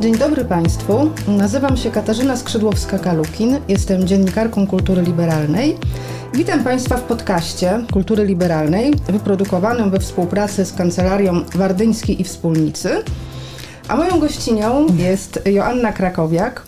Dzień dobry Państwu. Nazywam się Katarzyna Skrzydłowska-Kalukin. Jestem dziennikarką kultury liberalnej. Witam Państwa w podcaście Kultury Liberalnej, wyprodukowanym we współpracy z Kancelarią Wardyński i Wspólnicy. A moją gościnią jest Joanna Krakowiak,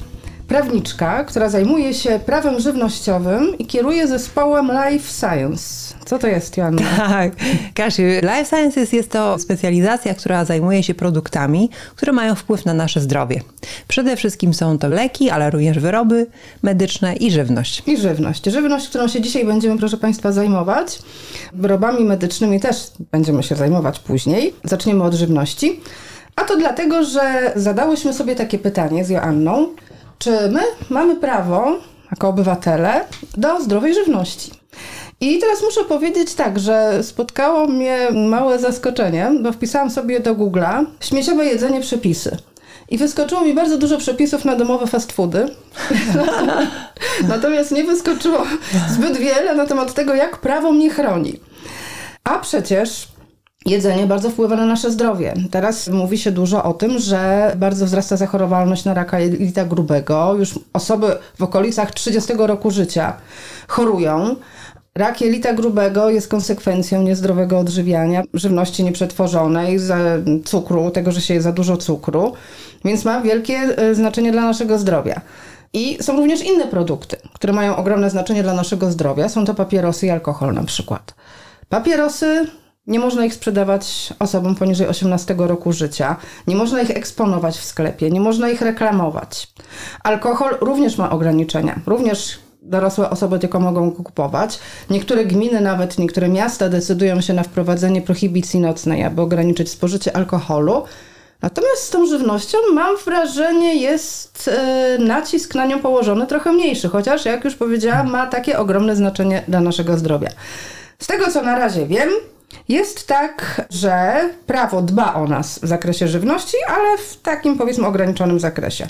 prawniczka, która zajmuje się prawem żywnościowym i kieruje zespołem Life Science. Co to jest, Joanna? Tak, Kasiu, Life Sciences jest to specjalizacja, która zajmuje się produktami, które mają wpływ na nasze zdrowie. Przede wszystkim są to leki, ale również wyroby medyczne i żywność. I żywność. Żywność, którą się dzisiaj będziemy, proszę Państwa, zajmować. Wyrobami medycznymi też będziemy się zajmować później. Zaczniemy od żywności. A to dlatego, że zadałyśmy sobie takie pytanie z Joanną. Czy my mamy prawo, jako obywatele, do zdrowej żywności? I teraz muszę powiedzieć tak, że spotkało mnie małe zaskoczenie, bo wpisałam sobie do Google'a śmieciowe jedzenie przepisy. I wyskoczyło mi bardzo dużo przepisów na domowe fast foody. Natomiast nie wyskoczyło zbyt wiele na temat tego, jak prawo mnie chroni. A przecież Jedzenie bardzo wpływa na nasze zdrowie. Teraz mówi się dużo o tym, że bardzo wzrasta zachorowalność na raka jelita grubego. Już osoby w okolicach 30 roku życia chorują. Rak jelita grubego jest konsekwencją niezdrowego odżywiania, żywności nieprzetworzonej, cukru, tego, że się je za dużo cukru, więc ma wielkie e, znaczenie dla naszego zdrowia. I są również inne produkty, które mają ogromne znaczenie dla naszego zdrowia. Są to papierosy i alkohol na przykład. Papierosy nie można ich sprzedawać osobom poniżej 18 roku życia, nie można ich eksponować w sklepie, nie można ich reklamować. Alkohol również ma ograniczenia, również dorosłe osoby tylko mogą kupować. Niektóre gminy, nawet niektóre miasta decydują się na wprowadzenie prohibicji nocnej, aby ograniczyć spożycie alkoholu. Natomiast z tą żywnością mam wrażenie, jest e, nacisk na nią położony trochę mniejszy, chociaż jak już powiedziałam, ma takie ogromne znaczenie dla naszego zdrowia. Z tego co na razie wiem, jest tak, że prawo dba o nas w zakresie żywności, ale w takim powiedzmy ograniczonym zakresie.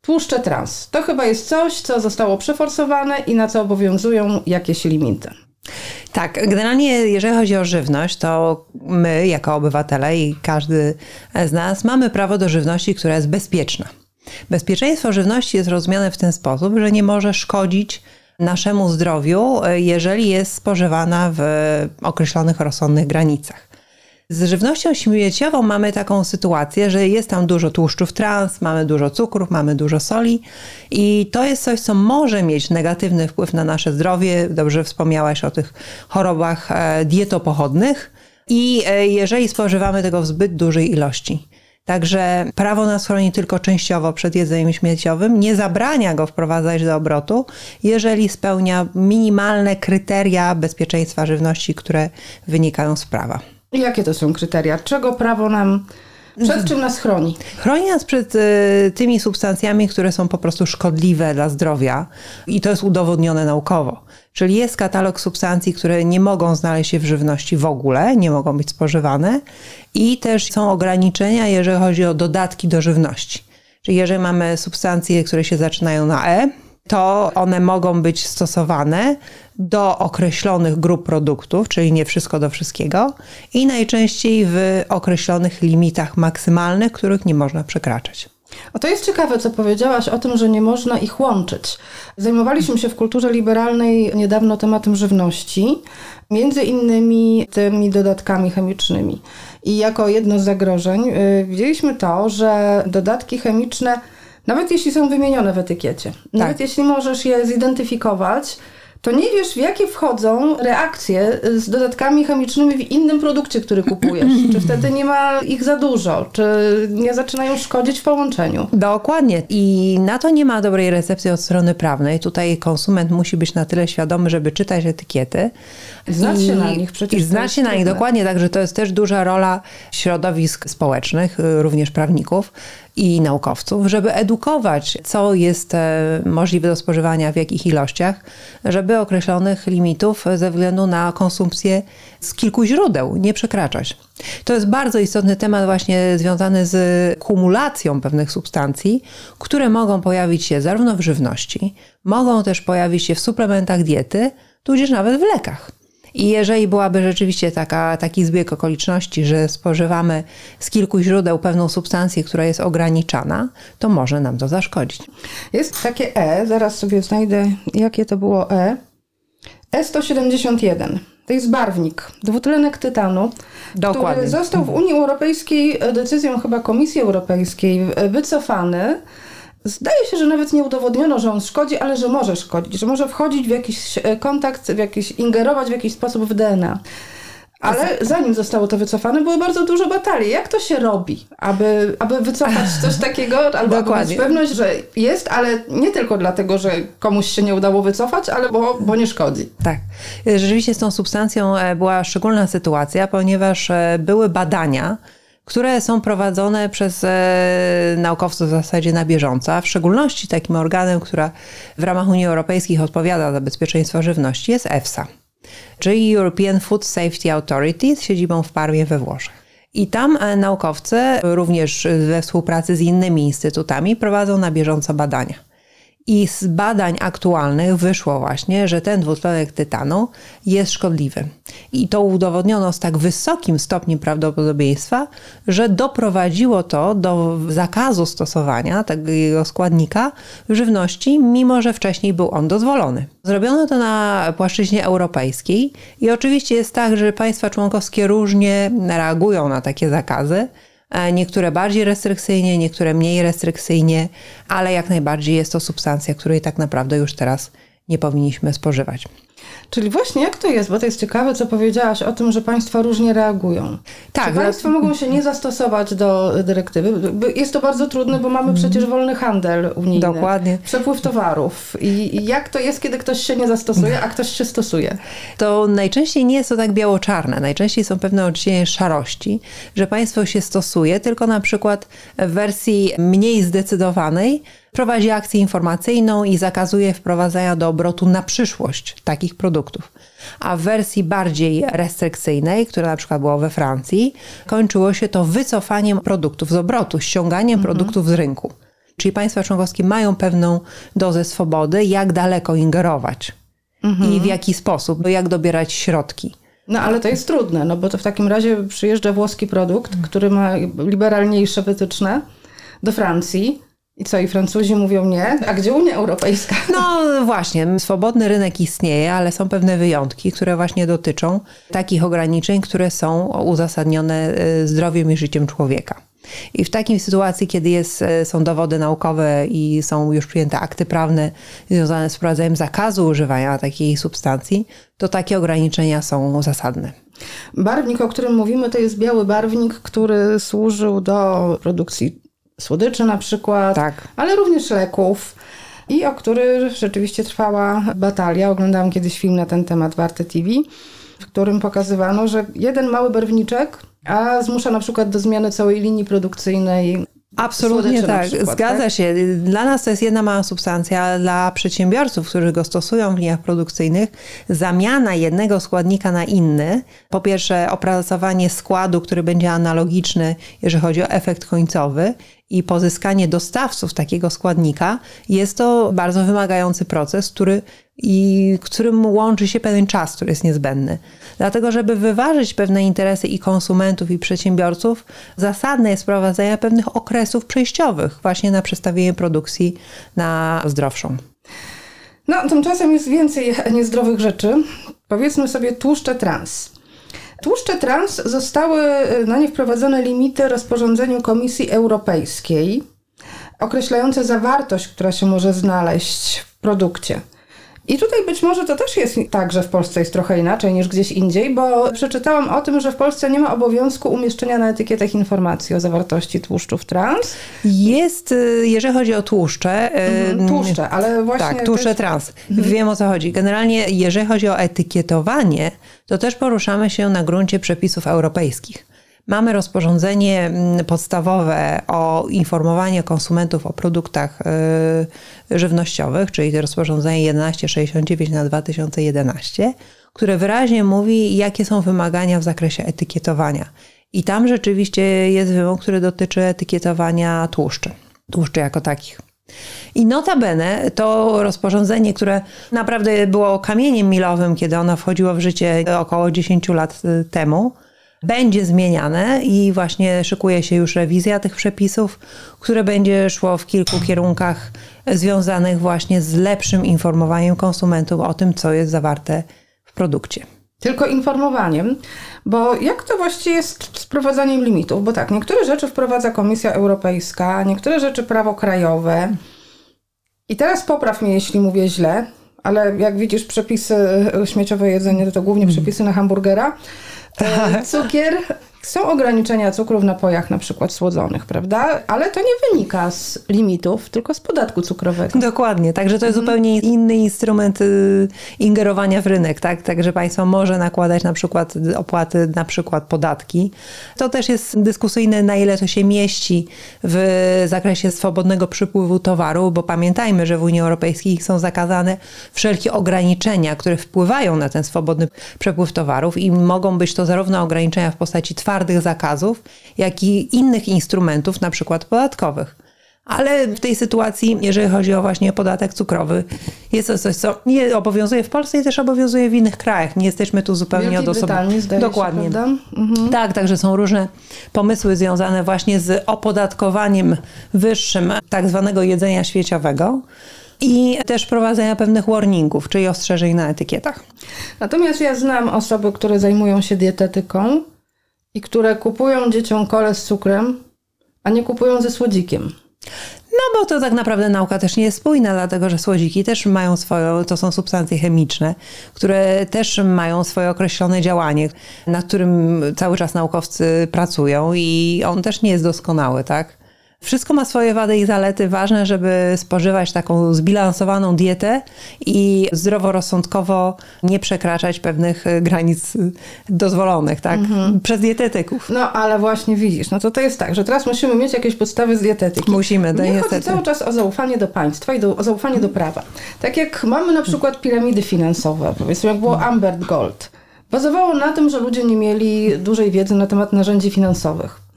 Tłuszcze trans. To chyba jest coś, co zostało przeforsowane i na co obowiązują jakieś limity. Tak, generalnie jeżeli chodzi o żywność, to my jako obywatele i każdy z nas mamy prawo do żywności, która jest bezpieczna. Bezpieczeństwo żywności jest rozumiane w ten sposób, że nie może szkodzić naszemu zdrowiu, jeżeli jest spożywana w określonych rozsądnych granicach. Z żywnością śmieciową mamy taką sytuację, że jest tam dużo tłuszczów trans, mamy dużo cukrów, mamy dużo soli i to jest coś, co może mieć negatywny wpływ na nasze zdrowie. Dobrze wspomniałaś o tych chorobach e, dietopochodnych i e, jeżeli spożywamy tego w zbyt dużej ilości. Także prawo nas chroni tylko częściowo przed jedzeniem śmieciowym, nie zabrania go wprowadzać do obrotu, jeżeli spełnia minimalne kryteria bezpieczeństwa żywności, które wynikają z prawa. Jakie to są kryteria? Czego prawo nam przed czym nas chroni? Chroni nas przed y, tymi substancjami, które są po prostu szkodliwe dla zdrowia i to jest udowodnione naukowo. Czyli jest katalog substancji, które nie mogą znaleźć się w żywności w ogóle, nie mogą być spożywane i też są ograniczenia, jeżeli chodzi o dodatki do żywności. Czyli jeżeli mamy substancje, które się zaczynają na E, to one mogą być stosowane do określonych grup produktów, czyli nie wszystko do wszystkiego, i najczęściej w określonych limitach maksymalnych, których nie można przekraczać. A to jest ciekawe, co powiedziałaś o tym, że nie można ich łączyć. Zajmowaliśmy się w kulturze liberalnej niedawno tematem żywności, między innymi tymi dodatkami chemicznymi. I jako jedno z zagrożeń yy, widzieliśmy to, że dodatki chemiczne nawet jeśli są wymienione w etykiecie, tak. nawet jeśli możesz je zidentyfikować, to nie wiesz, w jakie wchodzą reakcje z dodatkami chemicznymi w innym produkcie, który kupujesz. Czy wtedy nie ma ich za dużo, czy nie zaczynają szkodzić w połączeniu. Dokładnie. I na to nie ma dobrej recepcji od strony prawnej. Tutaj konsument musi być na tyle świadomy, żeby czytać etykiety. Znać się na nich przecież. I znać się na nich, dokładnie. Także to jest też duża rola środowisk społecznych, również prawników i naukowców, żeby edukować, co jest e, możliwe do spożywania, w jakich ilościach, żeby określonych limitów ze względu na konsumpcję z kilku źródeł nie przekraczać. To jest bardzo istotny temat właśnie związany z kumulacją pewnych substancji, które mogą pojawić się zarówno w żywności, mogą też pojawić się w suplementach diety, tudzież nawet w lekach. I jeżeli byłaby rzeczywiście taka, taki zbieg okoliczności, że spożywamy z kilku źródeł pewną substancję, która jest ograniczana, to może nam to zaszkodzić. Jest takie E, zaraz sobie znajdę, jakie to było E. E171. To jest barwnik, dwutlenek tytanu, Dokładnie. który został w Unii Europejskiej decyzją chyba Komisji Europejskiej wycofany Zdaje się, że nawet nie udowodniono, że on szkodzi, ale że może szkodzić, że może wchodzić w jakiś e, kontakt, w jakiś, ingerować w jakiś sposób w DNA. Ale zanim zostało to wycofane, było bardzo dużo batalii. Jak to się robi, aby, aby wycofać coś takiego, albo Dokładnie. mieć pewność, że jest, ale nie tylko dlatego, że komuś się nie udało wycofać, ale bo, bo nie szkodzi. Tak. Rzeczywiście z tą substancją e, była szczególna sytuacja, ponieważ e, były badania, które są prowadzone przez e, naukowców w zasadzie na bieżąco, a w szczególności takim organem, która w ramach Unii Europejskiej odpowiada za bezpieczeństwo żywności jest EFSA, czyli European Food Safety Authority z siedzibą w Parmie we Włoszech. I tam e, naukowcy, również we współpracy z innymi instytutami, prowadzą na bieżąco badania. I z badań aktualnych wyszło właśnie, że ten dwutlenek tytanu jest szkodliwy. I to udowodniono z tak wysokim stopniem prawdopodobieństwa, że doprowadziło to do zakazu stosowania tego składnika w żywności, mimo że wcześniej był on dozwolony. Zrobiono to na płaszczyźnie europejskiej i oczywiście jest tak, że państwa członkowskie różnie reagują na takie zakazy. E, niektóre bardziej restrykcyjnie, niektóre mniej restrykcyjnie, ale jak najbardziej jest to substancja, której tak naprawdę już teraz nie powinniśmy spożywać. Czyli właśnie jak to jest, bo to jest ciekawe, co powiedziałaś o tym, że państwa różnie reagują. Tak. Czy państwa mogą się nie zastosować do dyrektywy? Jest to bardzo trudne, bo mamy przecież wolny handel unijny. Dokładnie. Przepływ towarów. I jak to jest, kiedy ktoś się nie zastosuje, a ktoś się stosuje? To najczęściej nie jest to tak biało-czarne. Najczęściej są pewne odcienie szarości, że państwo się stosuje, tylko na przykład w wersji mniej zdecydowanej prowadzi akcję informacyjną i zakazuje wprowadzania do obrotu na przyszłość takich produktów. A w wersji bardziej restrykcyjnej, która na przykład była we Francji, kończyło się to wycofaniem produktów z obrotu, ściąganiem mhm. produktów z rynku. Czyli państwa członkowskie mają pewną dozę swobody, jak daleko ingerować mhm. i w jaki sposób, jak dobierać środki. No ale to jest trudne, no bo to w takim razie przyjeżdża włoski produkt, który ma liberalniejsze wytyczne do Francji, i co, i Francuzi mówią nie? A gdzie Unia Europejska? No właśnie, swobodny rynek istnieje, ale są pewne wyjątki, które właśnie dotyczą takich ograniczeń, które są uzasadnione e, zdrowiem i życiem człowieka. I w takiej sytuacji, kiedy jest, e, są dowody naukowe i są już przyjęte akty prawne związane z wprowadzeniem zakazu używania takiej substancji, to takie ograniczenia są zasadne. Barwnik, o którym mówimy, to jest biały barwnik, który służył do produkcji słodyczy na przykład, tak. ale również leków i o który rzeczywiście trwała batalia. Oglądałam kiedyś film na ten temat w Arte TV, w którym pokazywano, że jeden mały barwniczek a zmusza na przykład do zmiany całej linii produkcyjnej Absolutnie tak, przykład, zgadza tak? się. Dla nas to jest jedna mała substancja, a dla przedsiębiorców, którzy go stosują w liniach produkcyjnych, zamiana jednego składnika na inny, po pierwsze opracowanie składu, który będzie analogiczny, jeżeli chodzi o efekt końcowy i pozyskanie dostawców takiego składnika, jest to bardzo wymagający proces, który i którym łączy się pewien czas, który jest niezbędny. Dlatego, żeby wyważyć pewne interesy i konsumentów, i przedsiębiorców, zasadne jest wprowadzenie pewnych okresów przejściowych właśnie na przestawienie produkcji na zdrowszą. No, tymczasem jest więcej niezdrowych rzeczy. Powiedzmy sobie tłuszcze trans. Tłuszcze trans zostały na nie wprowadzone limity rozporządzeniu Komisji Europejskiej określające zawartość, która się może znaleźć w produkcie. I tutaj być może to też jest tak, że w Polsce jest trochę inaczej niż gdzieś indziej, bo przeczytałam o tym, że w Polsce nie ma obowiązku umieszczenia na etykietach informacji o zawartości tłuszczów trans. Jest, y, jeżeli chodzi o tłuszcze. Y, mhm, tłuszcze, ale właśnie. Tak, tłuszcze też... trans. Mhm. Wiem o co chodzi. Generalnie, jeżeli chodzi o etykietowanie, to też poruszamy się na gruncie przepisów europejskich. Mamy rozporządzenie mm, podstawowe o informowaniu konsumentów o produktach y, żywnościowych, czyli rozporządzenie 1169 na 2011, które wyraźnie mówi, jakie są wymagania w zakresie etykietowania. I tam rzeczywiście jest wymóg, który dotyczy etykietowania tłuszczy, tłuszczy jako takich. I notabene to rozporządzenie, które naprawdę było kamieniem milowym, kiedy ono wchodziło w życie około 10 lat y, temu, będzie zmieniane i właśnie szykuje się już rewizja tych przepisów, które będzie szło w kilku kierunkach związanych właśnie z lepszym informowaniem konsumentów o tym, co jest zawarte w produkcie. Tylko informowaniem, bo jak to właściwie jest z wprowadzaniem limitów? Bo tak, niektóre rzeczy wprowadza Komisja Europejska, niektóre rzeczy prawo krajowe. I teraz popraw mnie, jeśli mówię źle, ale jak widzisz przepisy śmieciowe jedzenie, to, to głównie przepisy na hamburgera. E, cukier, są ograniczenia cukru w napojach na przykład słodzonych, prawda? Ale to nie wynika z limitów, tylko z podatku cukrowego. Dokładnie, także to jest mhm. zupełnie inny instrument y, ingerowania w rynek, tak? Także państwo może nakładać na przykład opłaty, na przykład podatki. To też jest dyskusyjne, na ile to się mieści w zakresie swobodnego przypływu towaru, bo pamiętajmy, że w Unii Europejskiej są zakazane wszelkie ograniczenia, które wpływają na ten swobodny przepływ towarów i mogą być to zarówno ograniczenia w postaci twardych zakazów, jak i innych instrumentów, na przykład podatkowych. Ale w tej sytuacji, jeżeli chodzi o właśnie podatek cukrowy, jest to coś, co nie obowiązuje w Polsce i też obowiązuje w innych krajach. Nie jesteśmy tu zupełnie odosobnieni. Dokładnie. Się, mhm. Tak, także są różne pomysły związane właśnie z opodatkowaniem wyższym tak zwanego jedzenia świeciowego i też prowadzenia pewnych warningów, czyli ostrzeżeń na etykietach. Natomiast ja znam osoby, które zajmują się dietetyką i które kupują dzieciom kole z cukrem, a nie kupują ze słodzikiem. No bo to tak naprawdę nauka też nie jest spójna, dlatego że słodziki też mają swoje, to są substancje chemiczne, które też mają swoje określone działanie, nad którym cały czas naukowcy pracują i on też nie jest doskonały, tak? Wszystko ma swoje wady i zalety. Ważne, żeby spożywać taką zbilansowaną dietę i zdroworozsądkowo nie przekraczać pewnych e, granic e, dozwolonych, tak? Mhm. Przez dietetyków. No, ale właśnie widzisz, no to to jest tak, że teraz musimy mieć jakieś podstawy z dietetyki. Musimy, to Nie chodzi cały czas o zaufanie do państwa i do, o zaufanie do prawa. Tak jak mamy na przykład piramidy finansowe, powiedzmy jak było Amber Gold. Bazowało na tym, że ludzie nie mieli dużej wiedzy na temat narzędzi finansowych.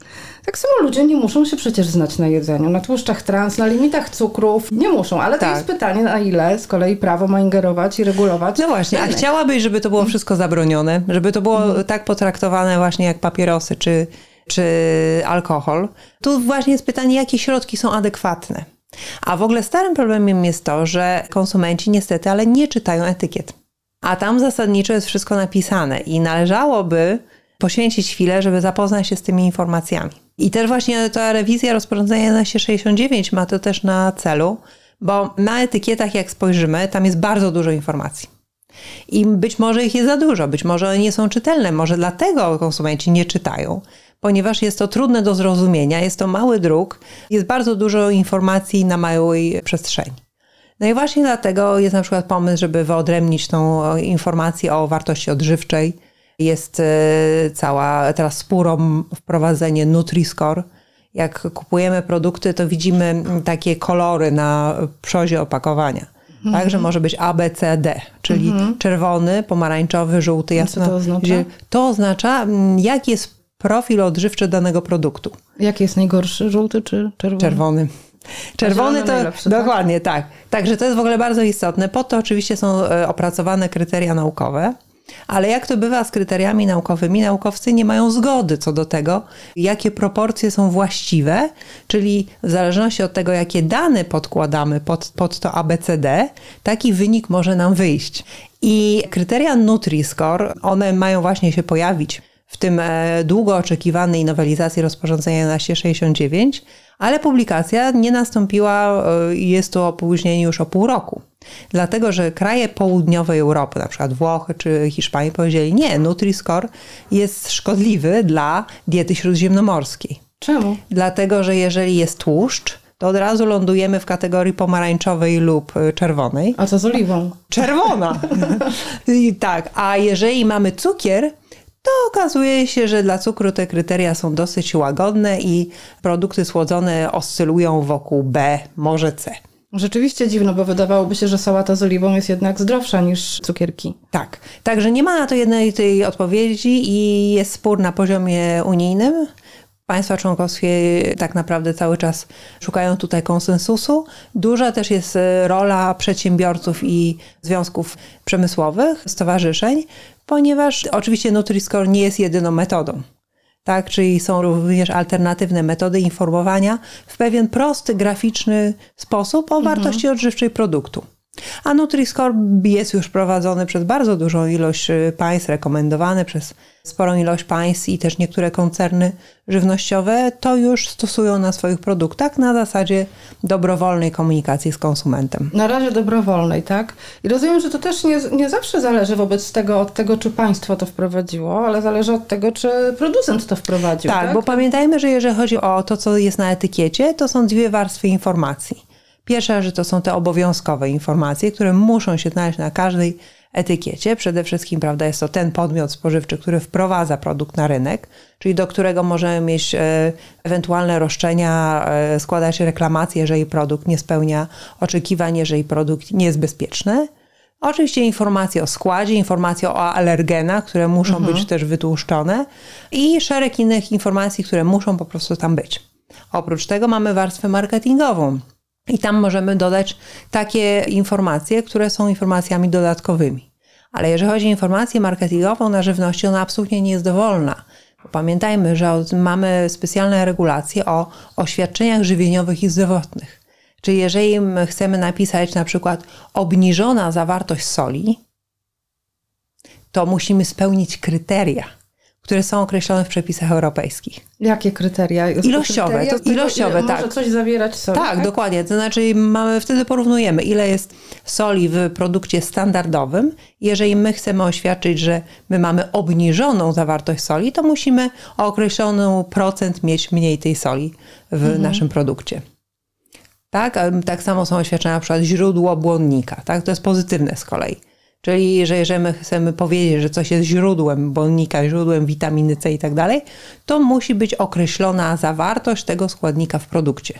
Tak samo ludzie nie muszą się przecież znać na jedzeniu, na tłuszczach trans, na limitach cukrów. Nie muszą, ale tak. to jest pytanie, na ile z kolei prawo ma ingerować i regulować. No właśnie, a chciałabyś, żeby to było wszystko zabronione, żeby to było mhm. tak potraktowane właśnie jak papierosy czy, czy alkohol. Tu właśnie jest pytanie, jakie środki są adekwatne. A w ogóle starym problemem jest to, że konsumenci niestety, ale nie czytają etykiet. A tam zasadniczo jest wszystko napisane i należałoby poświęcić chwilę, żeby zapoznać się z tymi informacjami. I też właśnie ta rewizja rozporządzenia 1169 ma to też na celu, bo na etykietach, jak spojrzymy, tam jest bardzo dużo informacji. I być może ich jest za dużo, być może one nie są czytelne, może dlatego konsumenci nie czytają, ponieważ jest to trudne do zrozumienia, jest to mały druk, jest bardzo dużo informacji na małej przestrzeni. No i właśnie dlatego jest na przykład pomysł, żeby wyodrębnić tą informację o wartości odżywczej, jest e, cała teraz spórą wprowadzenie Nutri-Score. Jak kupujemy produkty, to widzimy takie kolory na przozie opakowania. Mhm. Tak, że może być A, B, C, D, czyli mhm. czerwony, pomarańczowy, żółty, jasno. Co to oznacza? To oznacza, jaki jest profil odżywczy danego produktu. Jaki jest najgorszy, żółty czy czerwony? Czerwony. Czerwony to tak? dokładnie tak? tak. Także to jest w ogóle bardzo istotne. Po to oczywiście są e, opracowane kryteria naukowe. Ale jak to bywa z kryteriami naukowymi, naukowcy nie mają zgody co do tego, jakie proporcje są właściwe, czyli w zależności od tego, jakie dane podkładamy pod, pod to ABCD, taki wynik może nam wyjść. I kryteria Nutri-Score, one mają właśnie się pojawić w tym e, długo oczekiwanej nowelizacji rozporządzenia 1169, ale publikacja nie nastąpiła, e, jest to opóźnienie już o pół roku. Dlatego, że kraje południowej Europy, na przykład Włochy czy Hiszpanii, powiedzieli: Nie, Nutri-Score jest szkodliwy dla diety śródziemnomorskiej. Czemu? Dlatego, że jeżeli jest tłuszcz, to od razu lądujemy w kategorii pomarańczowej lub e, czerwonej. A co z oliwą? Czerwona! I tak, a jeżeli mamy cukier, to okazuje się, że dla cukru te kryteria są dosyć łagodne i produkty słodzone oscylują wokół B, może C. Rzeczywiście dziwno, bo wydawałoby się, że sałata z oliwą jest jednak zdrowsza niż cukierki. Tak, także nie ma na to jednej tej odpowiedzi i jest spór na poziomie unijnym. Państwa członkowskie tak naprawdę cały czas szukają tutaj konsensusu. Duża też jest rola przedsiębiorców i związków przemysłowych, stowarzyszeń, ponieważ oczywiście Nutri-Score nie jest jedyną metodą tak? Czyli są również alternatywne metody informowania w pewien prosty, graficzny sposób o mhm. wartości odżywczej produktu. A Nutri-Score jest już prowadzony przez bardzo dużą ilość y, państw, rekomendowany przez sporą ilość państw i też niektóre koncerny żywnościowe to już stosują na swoich produktach na zasadzie dobrowolnej komunikacji z konsumentem. Na razie dobrowolnej, tak? I rozumiem, że to też nie, nie zawsze zależy wobec tego od tego, czy państwo to wprowadziło, ale zależy od tego, czy producent to wprowadził. Tak, tak? bo pamiętajmy, że jeżeli chodzi o to, co jest na etykiecie, to są dwie warstwy informacji. Pierwsza, że to są te obowiązkowe informacje, które muszą się znaleźć na każdej etykiecie. Przede wszystkim, prawda, jest to ten podmiot spożywczy, który wprowadza produkt na rynek, czyli do którego możemy mieć e, ewentualne roszczenia, e, składać reklamacje, jeżeli produkt nie spełnia oczekiwań, jeżeli produkt nie jest bezpieczny. Oczywiście informacje o składzie, informacje o alergenach, które muszą mhm. być też wytłuszczone i szereg innych informacji, które muszą po prostu tam być. Oprócz tego mamy warstwę marketingową, i tam możemy dodać takie informacje, które są informacjami dodatkowymi. Ale jeżeli chodzi o informację marketingową na żywności, ona absolutnie nie jest dowolna. Pamiętajmy, że mamy specjalne regulacje o oświadczeniach żywieniowych i zdrowotnych. Czyli jeżeli chcemy napisać na przykład obniżona zawartość soli, to musimy spełnić kryteria które są określone w przepisach europejskich. Jakie kryteria? Ilościowe, kryteria to ilościowe, ile tak. Może coś zawierać soli? Tak, tak, dokładnie. To znaczy mamy, wtedy porównujemy, ile jest soli w produkcie standardowym. Jeżeli my chcemy oświadczyć, że my mamy obniżoną zawartość soli, to musimy o określony procent mieć mniej tej soli w mhm. naszym produkcie. Tak, tak samo są oświadczenia na przykład źródło błonnika. Tak? To jest pozytywne z kolei. Czyli, że jeżeli my chcemy powiedzieć, że coś jest źródłem błonnika, źródłem witaminy C i tak dalej, to musi być określona zawartość tego składnika w produkcie.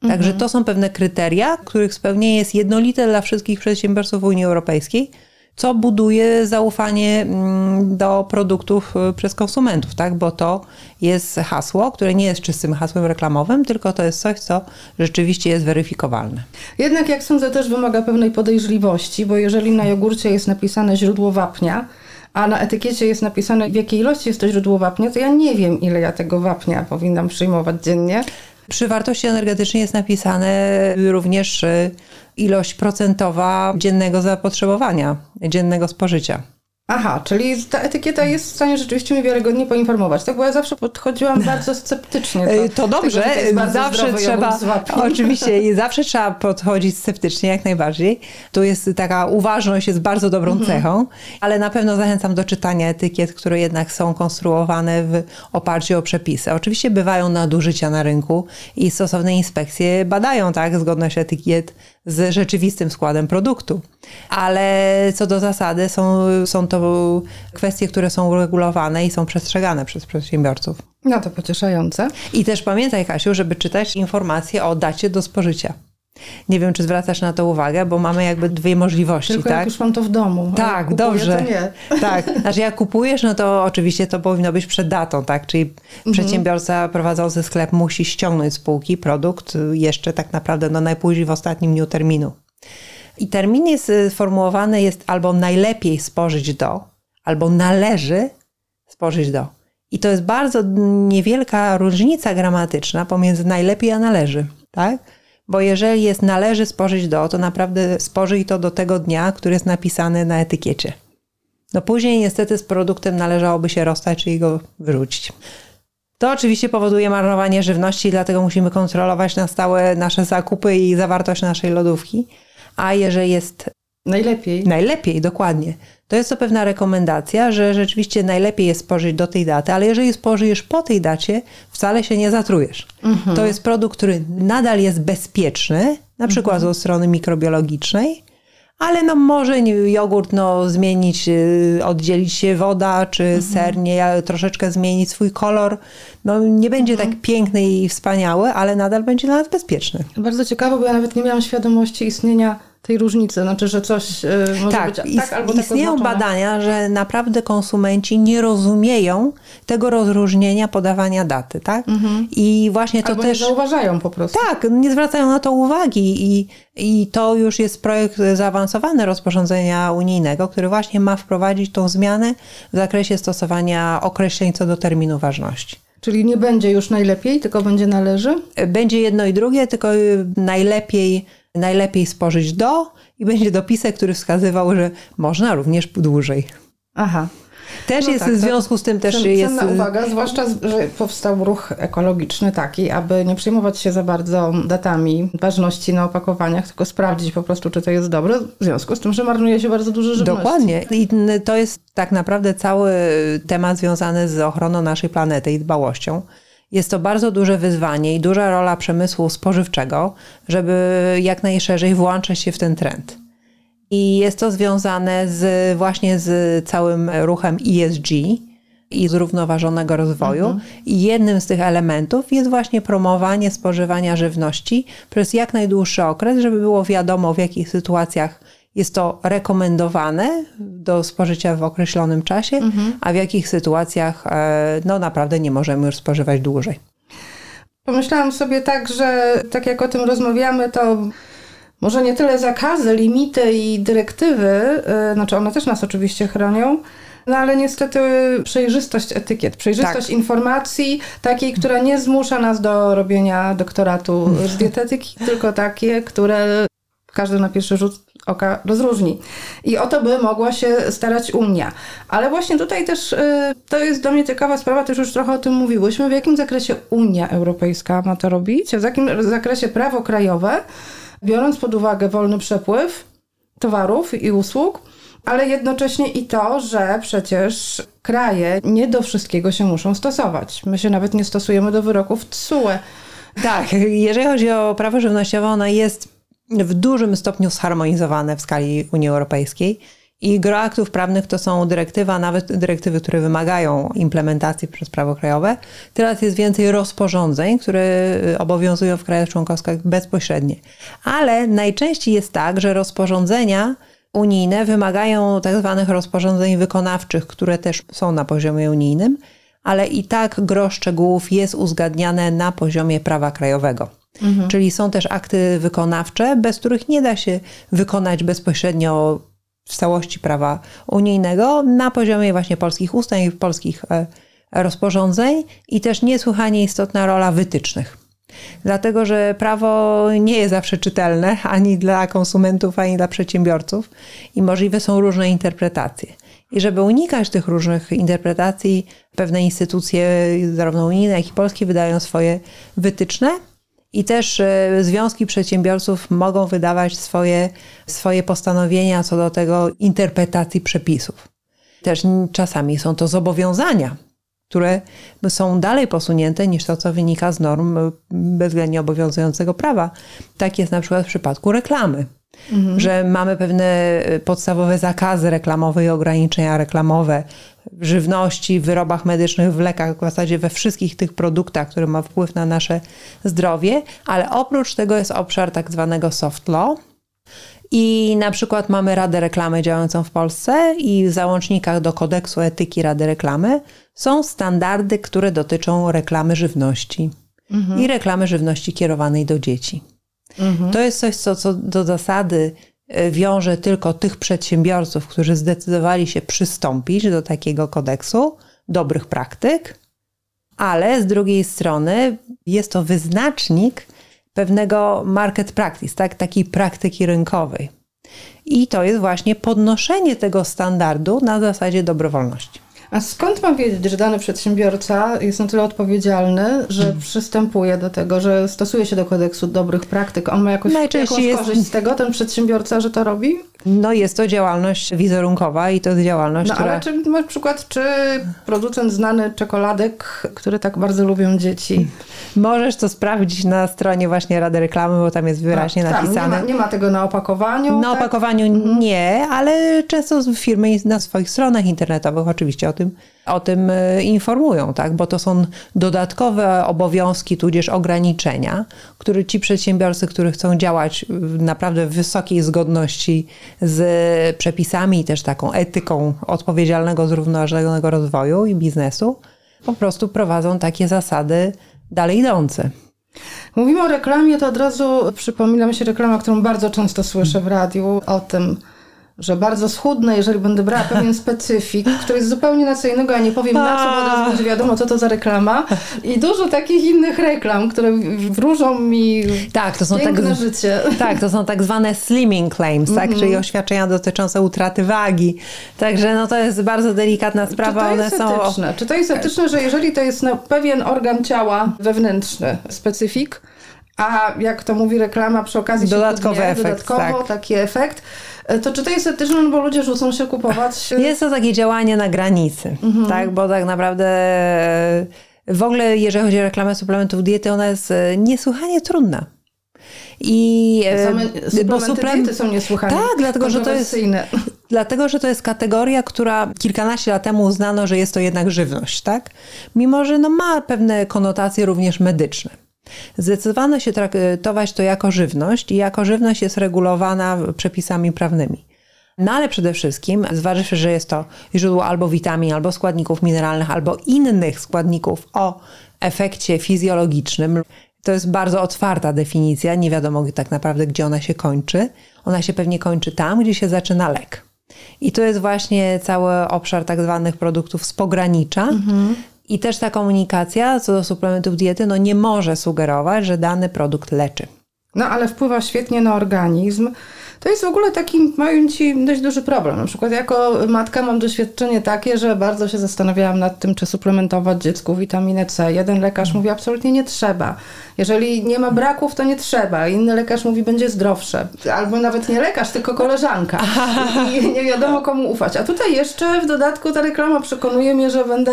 Także mhm. to są pewne kryteria, których spełnienie jest jednolite dla wszystkich przedsiębiorców Unii Europejskiej co buduje zaufanie mm, do produktów y, przez konsumentów, tak? Bo to jest hasło, które nie jest czystym hasłem reklamowym, tylko to jest coś, co rzeczywiście jest weryfikowalne. Jednak, jak sądzę, też wymaga pewnej podejrzliwości, bo jeżeli na jogurcie jest napisane źródło wapnia, a na etykiecie jest napisane, w jakiej ilości jest to źródło wapnia, to ja nie wiem, ile ja tego wapnia powinnam przyjmować dziennie. Przy wartości energetycznej jest napisane również y, ilość procentowa dziennego zapotrzebowania, dziennego spożycia. Aha, czyli ta etykieta jest w stanie rzeczywiście mnie wiarygodnie poinformować. Tak, bo ja zawsze podchodziłam bardzo sceptycznie. Do to dobrze, tego, to zawsze trzeba, oczywiście, zawsze trzeba podchodzić sceptycznie, jak najbardziej. Tu jest taka uważność, jest bardzo dobrą mhm. cechą, ale na pewno zachęcam do czytania etykiet, które jednak są konstruowane w oparciu o przepisy. Oczywiście bywają nadużycia na rynku i stosowne inspekcje badają tak zgodność etykiet z rzeczywistym składem produktu. Ale co do zasady są, są to kwestie, które są uregulowane i są przestrzegane przez przedsiębiorców. No to pocieszające. I też pamiętaj, Kasiu, żeby czytać informacje o dacie do spożycia. Nie wiem, czy zwracasz na to uwagę, bo mamy jakby dwie możliwości. Tylko tak? jak już mam to w domu. Tak, kupuję, dobrze. Nie. Tak, znaczy jak kupujesz, no to oczywiście to powinno być przed datą, tak? Czyli mhm. przedsiębiorca prowadzący sklep musi ściągnąć z półki produkt jeszcze tak naprawdę no najpóźniej w ostatnim dniu terminu. I termin jest y, sformułowany jest albo najlepiej spożyć do, albo należy spożyć do. I to jest bardzo niewielka różnica gramatyczna pomiędzy najlepiej a należy, tak? Bo jeżeli jest należy spożyć do, to naprawdę spożyj to do tego dnia, który jest napisany na etykiecie. No później niestety z produktem należałoby się rozstać, czyli go wyrzucić. To oczywiście powoduje marnowanie żywności, dlatego musimy kontrolować na stałe nasze zakupy i zawartość naszej lodówki. A jeżeli jest Najlepiej. Najlepiej, dokładnie. To jest to pewna rekomendacja, że rzeczywiście najlepiej jest spożyć do tej daty, ale jeżeli spożyjesz po tej dacie, wcale się nie zatrujesz. Mhm. To jest produkt, który nadal jest bezpieczny, na przykład mhm. ze strony mikrobiologicznej, ale no może jogurt no, zmienić, y, oddzielić się woda, czy mhm. ser nie, troszeczkę zmienić swój kolor. No nie będzie mhm. tak piękny i wspaniały, ale nadal będzie dla nas bezpieczny. Bardzo ciekawe, bo ja nawet nie miałam świadomości istnienia tej różnicy, znaczy, że coś y, może tak, być tak albo tak Istnieją badania, że naprawdę konsumenci nie rozumieją tego rozróżnienia podawania daty, tak? Mhm. I właśnie to albo też... nie zauważają po prostu. Tak, nie zwracają na to uwagi i, i to już jest projekt zaawansowany rozporządzenia unijnego, który właśnie ma wprowadzić tą zmianę w zakresie stosowania określeń co do terminu ważności. Czyli nie będzie już najlepiej, tylko będzie należy? Będzie jedno i drugie, tylko najlepiej najlepiej spożyć do i będzie dopisek, który wskazywał, że można również dłużej. Aha. Też no jest tak, w związku z tym też cenna jest. Cenna uwaga, zwłaszcza, że powstał ruch ekologiczny taki, aby nie przejmować się za bardzo datami ważności na opakowaniach, tylko sprawdzić po prostu, czy to jest dobre, w związku z tym, że marnuje się bardzo dużo żywności. Dokładnie. I to jest tak naprawdę cały temat związany z ochroną naszej planety i dbałością. Jest to bardzo duże wyzwanie i duża rola przemysłu spożywczego, żeby jak najszerzej włączać się w ten trend. I jest to związane z, właśnie z całym ruchem ESG i zrównoważonego rozwoju. Mhm. I jednym z tych elementów jest właśnie promowanie spożywania żywności przez jak najdłuższy okres, żeby było wiadomo, w jakich sytuacjach jest to rekomendowane do spożycia w określonym czasie, mhm. a w jakich sytuacjach e, no naprawdę nie możemy już spożywać dłużej. Pomyślałam sobie tak, że tak jak o tym rozmawiamy, to może nie tyle zakazy, limity i dyrektywy, e, znaczy one też nas oczywiście chronią, no ale niestety przejrzystość etykiet, przejrzystość tak. informacji takiej, która nie zmusza nas do robienia doktoratu z dietetyki, tylko takie, które każdy na pierwszy rzut oka rozróżni. I o to by mogła się starać Unia. Ale właśnie tutaj też y, to jest dla mnie ciekawa sprawa, też już trochę o tym mówiłyśmy, w jakim zakresie Unia Europejska ma to robić, w jakim zakresie prawo krajowe, biorąc pod uwagę wolny przepływ towarów i usług, ale jednocześnie i to, że przecież kraje nie do wszystkiego się muszą stosować. My się nawet nie stosujemy do wyroków TSUE. Tak, jeżeli chodzi o prawo żywnościowe, ono jest w dużym stopniu zharmonizowane w skali Unii Europejskiej. I gro aktów prawnych to są dyrektywa, nawet dyrektywy, które wymagają implementacji przez prawo krajowe. Teraz jest więcej rozporządzeń, które obowiązują w krajach członkowskich bezpośrednio. Ale najczęściej jest tak, że rozporządzenia unijne wymagają tak zwanych rozporządzeń wykonawczych, które też są na poziomie unijnym, ale i tak gro szczegółów jest uzgadniane na poziomie prawa krajowego. Mhm. Czyli są też akty wykonawcze, bez których nie da się wykonać bezpośrednio w całości prawa unijnego na poziomie właśnie polskich ustań, polskich e, rozporządzeń i też niesłychanie istotna rola wytycznych. Dlatego, że prawo nie jest zawsze czytelne ani dla konsumentów, ani dla przedsiębiorców i możliwe są różne interpretacje. I żeby unikać tych różnych interpretacji, pewne instytucje, zarówno unijne, jak i polskie, wydają swoje wytyczne, i też e, związki przedsiębiorców mogą wydawać swoje, swoje postanowienia co do tego interpretacji przepisów. Też czasami są to zobowiązania, które są dalej posunięte niż to, co wynika z norm bezwzględnie obowiązującego prawa. Tak jest na przykład w przypadku reklamy. Mhm. Że mamy pewne e, podstawowe zakazy reklamowe i ograniczenia reklamowe w żywności, w wyrobach medycznych, w lekach, w zasadzie we wszystkich tych produktach, które ma wpływ na nasze zdrowie, ale oprócz tego jest obszar tak zwanego soft law. I na przykład mamy Radę Reklamy działającą w Polsce i w załącznikach do kodeksu etyki Rady Reklamy są standardy, które dotyczą reklamy żywności mhm. i reklamy żywności kierowanej do dzieci. Mhm. To jest coś, co, co do zasady e, wiąże tylko tych przedsiębiorców, którzy zdecydowali się przystąpić do takiego kodeksu dobrych praktyk, ale z drugiej strony jest to wyznacznik pewnego market practice, tak? takiej praktyki rynkowej. I to jest właśnie podnoszenie tego standardu na zasadzie dobrowolności. A skąd mam wiedzieć, że dany przedsiębiorca jest na tyle odpowiedzialny, że hmm. przystępuje do tego, że stosuje się do kodeksu dobrych praktyk? On ma jakoś, jakąś jest... korzyść z tego, ten przedsiębiorca, że to robi? No jest to działalność wizerunkowa i to jest działalność, no, która... ale czy masz przykład, czy producent znany czekoladek, które tak bardzo lubią dzieci... Możesz to sprawdzić na stronie właśnie Rady Reklamy, bo tam jest wyraźnie tak, napisane. Tak, nie, ma, nie ma tego na opakowaniu. Na tak? opakowaniu mhm. nie, ale często firmy na swoich stronach internetowych oczywiście o tym, o tym e, informują, tak? bo to są dodatkowe obowiązki, tudzież ograniczenia, które ci przedsiębiorcy, którzy chcą działać naprawdę w wysokiej zgodności z przepisami i też taką etyką odpowiedzialnego, zrównoważonego rozwoju i biznesu, po prostu prowadzą takie zasady dalej idące. Mówimy o reklamie, to od razu przypomina mi się reklama, którą bardzo często słyszę w radiu o tym, że bardzo schudnę, jeżeli będę brała pewien specyfik, który jest zupełnie na co innego, a nie powiem na co, bo od razu będzie wiadomo, co to za reklama. I dużo takich innych reklam, które wróżą mi tak, to są piękne tak, życie. Tak, to są tak zwane slimming claims, mm -hmm. tak, czyli oświadczenia dotyczące utraty wagi. Także no to jest bardzo delikatna sprawa. Czy to jest One etyczne? Są... Czy to jest etyczne, że jeżeli to jest na pewien organ ciała wewnętrzny, specyfik, a jak to mówi reklama, przy okazji dodatkowy się efekt, dodatkowo tak. taki efekt, to czy to jest etyczne, no bo ludzie rzucą się kupować? E, jest to takie działanie na granicy, mhm. tak, bo tak naprawdę e, w ogóle jeżeli chodzi o reklamę suplementów diety, ona jest niesłychanie trudna. I Same bo suplementy są niesłychanie Tak, dlatego że, to jest, dlatego, że to jest kategoria, która kilkanaście lat temu uznano, że jest to jednak żywność, tak? Mimo, że no ma pewne konotacje również medyczne. Zdecydowano się traktować to jako żywność i jako żywność jest regulowana przepisami prawnymi. No ale przede wszystkim, zważywszy, że jest to źródło albo witamin, albo składników mineralnych, albo innych składników o efekcie fizjologicznym, to jest bardzo otwarta definicja, nie wiadomo tak naprawdę, gdzie ona się kończy. Ona się pewnie kończy tam, gdzie się zaczyna lek. I to jest właśnie cały obszar tak zwanych produktów z pogranicza, mhm. I też ta komunikacja co do suplementów diety no nie może sugerować, że dany produkt leczy. No ale wpływa świetnie na organizm. To jest w ogóle taki, mają ci dość duży problem. Na przykład jako matka mam doświadczenie takie, że bardzo się zastanawiałam nad tym, czy suplementować dziecku witaminę C. Jeden lekarz mówi absolutnie nie trzeba. Jeżeli nie ma braków, to nie trzeba. Inny lekarz mówi, będzie zdrowsze. Albo nawet nie lekarz, tylko koleżanka. I nie wiadomo komu ufać. A tutaj jeszcze w dodatku ta reklama przekonuje mnie, że będę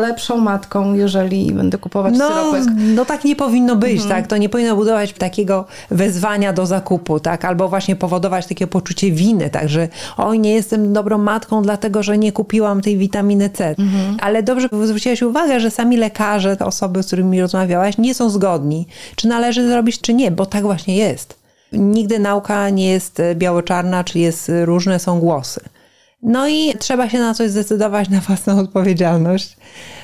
lepszą matką, jeżeli będę kupować no, syropek. No tak nie powinno być, mhm. tak? To nie powinno budować takiego wezwania do zakupu, tak? Albo właśnie powodować takie poczucie winy, tak? Że oj, nie jestem dobrą matką, dlatego, że nie kupiłam tej witaminy C. Mhm. Ale dobrze zwróciłaś uwagę, że sami lekarze, te osoby, z którymi rozmawiałaś, nie są zgodni czy należy zrobić, czy nie, bo tak właśnie jest. Nigdy nauka nie jest biało-czarna, czy jest różne są głosy. No i trzeba się na coś zdecydować na własną odpowiedzialność.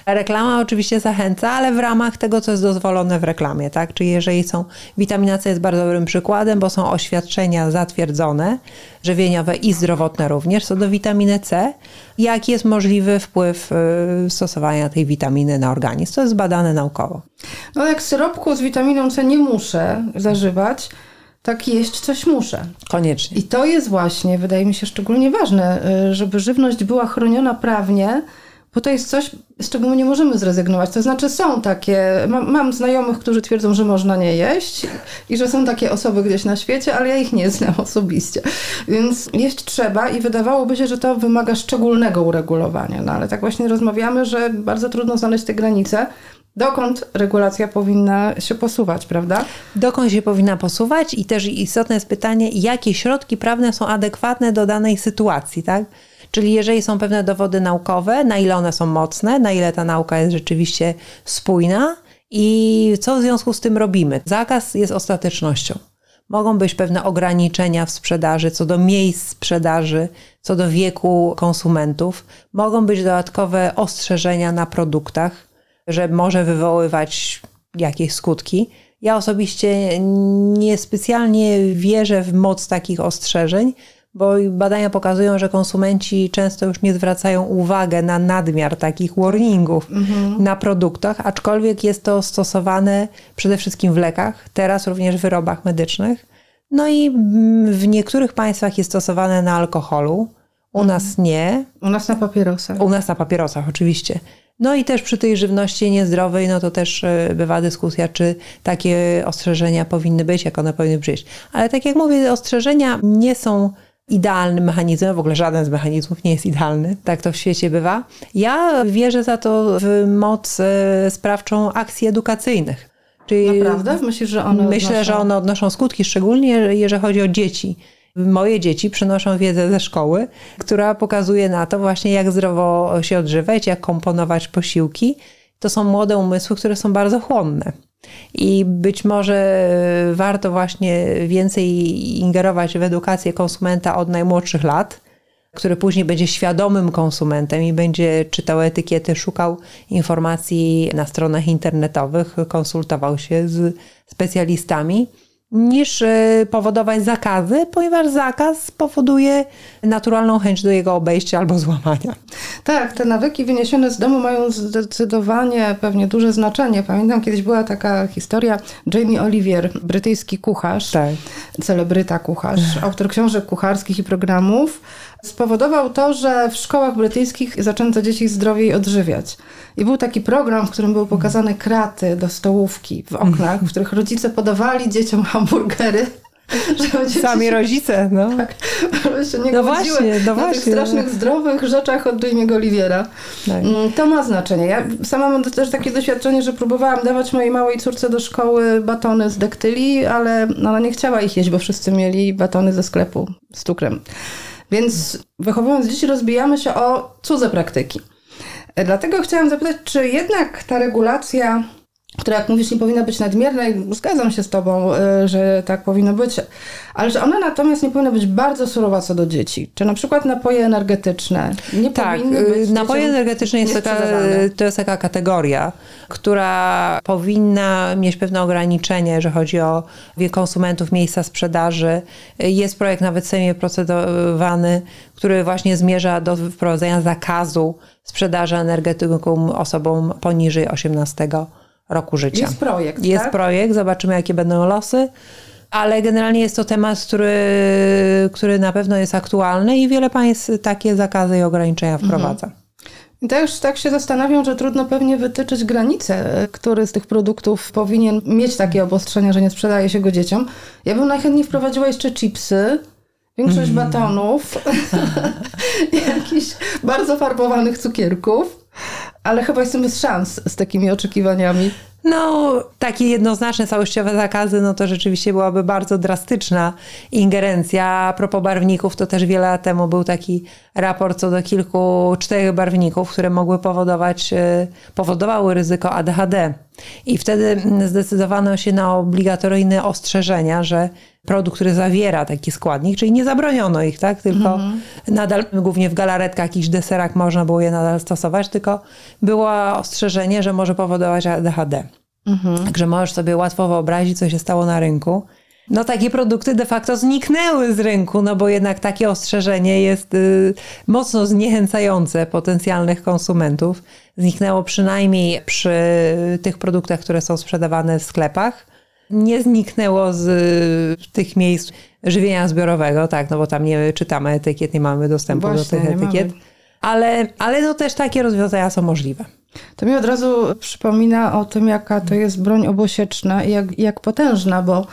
Reklama oczywiście zachęca, ale w ramach tego, co jest dozwolone w reklamie, tak? Czyli jeżeli są, witamina C jest bardzo dobrym przykładem, bo są oświadczenia zatwierdzone, żywieniowe i zdrowotne również co do witaminy C, jaki jest możliwy wpływ y, stosowania tej witaminy na organizm. To jest badane naukowo. No jak syropku z witaminą C nie muszę zażywać, tak jeść coś muszę. Koniecznie. I to jest właśnie, wydaje mi się, szczególnie ważne, y, żeby żywność była chroniona prawnie, bo to jest coś, z czego my nie możemy zrezygnować. To znaczy są takie, mam, mam, znajomych, którzy twierdzą, że można nie jeść i że są takie osoby gdzieś na świecie, ale ja ich nie znam osobiście. Więc jeść trzeba i wydawałoby się, że to wymaga szczególnego uregulowania. No ale tak właśnie rozmawiamy, że bardzo trudno znaleźć te granice. Dokąd regulacja powinna się posuwać, prawda? Dokąd się powinna posuwać i też istotne jest pytanie, jakie środki prawne są adekwatne do danej sytuacji, tak? Czyli jeżeli są pewne dowody naukowe, na ile one są mocne, na ile ta nauka jest rzeczywiście spójna i co w związku z tym robimy. Zakaz jest ostatecznością. Mogą być pewne ograniczenia w sprzedaży, co do miejsc sprzedaży, co do wieku konsumentów. Mogą być dodatkowe ostrzeżenia na produktach, że może wywoływać jakieś skutki. Ja osobiście niespecjalnie wierzę w moc takich ostrzeżeń, bo badania pokazują, że konsumenci często już nie zwracają uwagi na nadmiar takich warningów mhm. na produktach, aczkolwiek jest to stosowane przede wszystkim w lekach, teraz również w wyrobach medycznych. No i w niektórych państwach jest stosowane na alkoholu, u mhm. nas nie. U nas na papierosach. U nas na papierosach, oczywiście. No i też przy tej żywności niezdrowej, no to też e, bywa dyskusja, czy takie ostrzeżenia powinny być, jak one powinny przyjść. Ale tak jak mówię, ostrzeżenia nie są idealnym mechanizmem, w ogóle żaden z mechanizmów nie jest idealny, tak to w świecie bywa. Ja wierzę za to w moc e, sprawczą akcji edukacyjnych. Czyli Naprawdę? Myślisz, że one Myślę, odnoszą... że one odnoszą skutki, szczególnie jeżeli chodzi o dzieci. Moje dzieci przynoszą wiedzę ze szkoły, która pokazuje na to właśnie, jak zdrowo się odżywać, jak komponować posiłki. To są młode umysły, które są bardzo chłonne. I być może warto właśnie więcej ingerować w edukację konsumenta od najmłodszych lat, który później będzie świadomym konsumentem i będzie czytał etykiety, szukał informacji na stronach internetowych, konsultował się z specjalistami niż e, powodować zakazy, ponieważ zakaz powoduje naturalną chęć do jego obejścia albo złamania. Tak, te nawyki wyniesione z domu mają zdecydowanie pewnie duże znaczenie. Pamiętam kiedyś była taka historia Jamie Olivier, brytyjski kucharz, tak. celebryta kucharz, autor książek kucharskich i programów, spowodował to, że w szkołach brytyjskich zaczęto dzieci zdrowiej odżywiać. I był taki program, w którym były pokazane kraty do stołówki w oknach, w których rodzice podawali dzieciom hamburgery. Sami rodzice, no. Tak, się nie no właśnie, no właśnie. tych strasznych, zdrowych rzeczach od Jamie'ego Oliviera. Tak. Mm, to ma znaczenie. Ja sama mam też takie doświadczenie, że próbowałam dawać mojej małej córce do szkoły batony z dektyli, ale ona nie chciała ich jeść, bo wszyscy mieli batony ze sklepu z cukrem. Więc wychowując dzieci rozbijamy się o cudze praktyki. Dlatego chciałam zapytać, czy jednak ta regulacja która, jak mówisz, nie powinna być nadmierna i zgadzam się z Tobą, y, że tak powinno być, ale że ona natomiast nie powinna być bardzo surowa co do dzieci. Czy na przykład napoje energetyczne nie tak, powinny y, być napoje energetyczne jest taka, to jest taka kategoria, która powinna mieć pewne ograniczenie, że chodzi o wiek konsumentów, miejsca sprzedaży. Jest projekt nawet sejmie procedowany, który właśnie zmierza do wprowadzenia zakazu sprzedaży energetykom osobom poniżej 18 roku życia. Jest projekt. Jest tak? projekt, zobaczymy jakie będą losy. Ale generalnie jest to temat, który, który na pewno jest aktualny i wiele państw takie zakazy i ograniczenia wprowadza. Mhm. I też tak się zastanawiam, że trudno pewnie wytyczyć granice, który z tych produktów powinien mieć takie obostrzenia, że nie sprzedaje się go dzieciom. Ja bym najchętniej wprowadziła jeszcze chipsy, większość mm. batonów, jakichś bardzo farbowanych cukierków ale chyba jestem bez szans z takimi oczekiwaniami. No, takie jednoznaczne, całościowe zakazy, no to rzeczywiście byłaby bardzo drastyczna ingerencja. A propos barwników, to też wiele lat temu był taki raport co do kilku, czterech barwników, które mogły powodować, e, powodowały ryzyko ADHD. I wtedy zdecydowano się na obligatoryjne ostrzeżenia, że produkt, który zawiera taki składnik, czyli nie zabroniono ich, tak? Tylko mhm. nadal, głównie w galaretkach, jakichś deserach można było je nadal stosować, tylko było ostrzeżenie, że może powodować ADHD. Mhm. Także możesz sobie łatwo wyobrazić, co się stało na rynku. No takie produkty de facto zniknęły z rynku, no bo jednak takie ostrzeżenie jest y, mocno zniechęcające potencjalnych konsumentów. Zniknęło przynajmniej przy tych produktach, które są sprzedawane w sklepach nie zniknęło z tych miejsc żywienia zbiorowego, tak, no bo tam nie czytamy etykiet, nie mamy dostępu Właśnie, do tych etykiet. Ale, ale no też takie rozwiązania są możliwe. To mi od razu przypomina o tym, jaka to jest broń obosieczna i jak, jak potężna, bo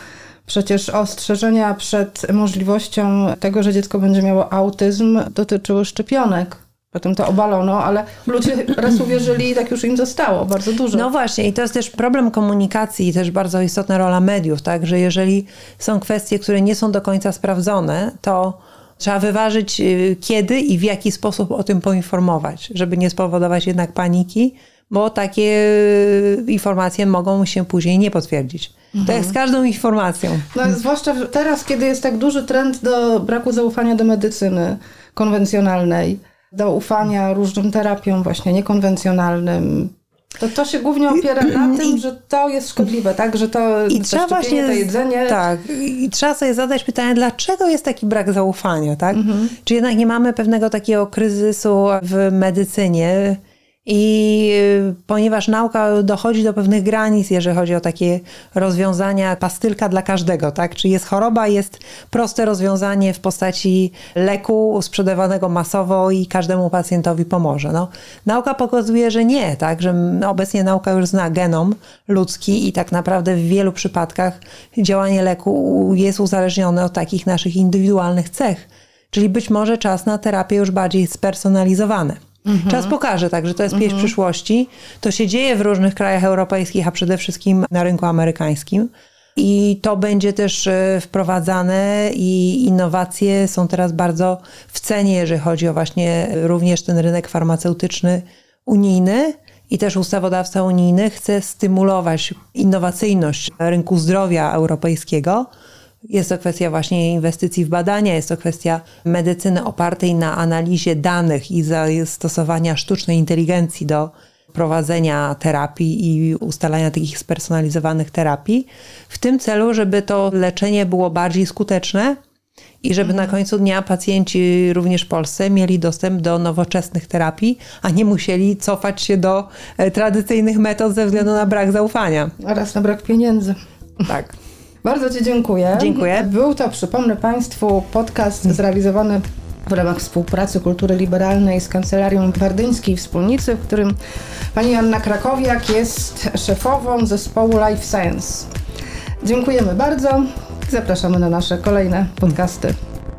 przecież ostrzeżenia przed możliwością tego, że dziecko będzie miało autyzm, dotyczyły szczepionek. Potem to obalono, ale ludzie raz uwierzyli i tak już im zostało bardzo dużo. No właśnie i to jest też problem komunikacji i też bardzo istotna rola mediów, tak, że jeżeli są kwestie, które nie są do końca sprawdzone, to trzeba wyważyć y, kiedy i w jaki sposób o tym poinformować, żeby nie spowodować jednak paniki, bo takie y, informacje mogą się później nie potwierdzić. Mhm. To jak z każdą informacją. No, zwłaszcza teraz, kiedy jest tak duży trend do braku zaufania do medycyny konwencjonalnej do ufania różnym terapiom właśnie niekonwencjonalnym. To, to się głównie opiera na tym, że to jest szkodliwe, tak? Że to, I to trzeba właśnie, to jedzenie... Tak. I trzeba sobie zadać pytanie, dlaczego jest taki brak zaufania, tak? Mhm. Czy jednak nie mamy pewnego takiego kryzysu w medycynie, i y, ponieważ nauka dochodzi do pewnych granic, jeżeli chodzi o takie rozwiązania, pastylka dla każdego, tak? Czy jest choroba, jest proste rozwiązanie w postaci leku sprzedawanego masowo i każdemu pacjentowi pomoże. No, nauka pokazuje, że nie, tak? Że obecnie nauka już zna genom ludzki i tak naprawdę w wielu przypadkach działanie leku jest uzależnione od takich naszych indywidualnych cech Czyli być może czas na terapię już bardziej spersonalizowane. Mhm. Czas pokaże tak, że to jest pieśń mhm. przyszłości. To się dzieje w różnych krajach europejskich, a przede wszystkim na rynku amerykańskim. I to będzie też e, wprowadzane i innowacje są teraz bardzo w cenie, jeżeli chodzi o właśnie również ten rynek farmaceutyczny unijny. I też ustawodawca unijny chce stymulować innowacyjność rynku zdrowia europejskiego. Jest to kwestia właśnie inwestycji w badania, jest to kwestia medycyny opartej na analizie danych i zastosowania sztucznej inteligencji do prowadzenia terapii i ustalania takich spersonalizowanych terapii, w tym celu, żeby to leczenie było bardziej skuteczne i żeby na końcu dnia pacjenci również w Polsce mieli dostęp do nowoczesnych terapii, a nie musieli cofać się do e, tradycyjnych metod ze względu na brak zaufania. Oraz na brak pieniędzy. Tak. Bardzo Ci dziękuję. Dziękuję. Był to, przypomnę Państwu, podcast zrealizowany w ramach współpracy kultury liberalnej z Kancelarią Gwardyńskiej Wspólnicy, w którym pani Anna Krakowiak jest szefową zespołu Life Science. Dziękujemy bardzo. Zapraszamy na nasze kolejne podcasty.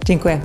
Dziękuję.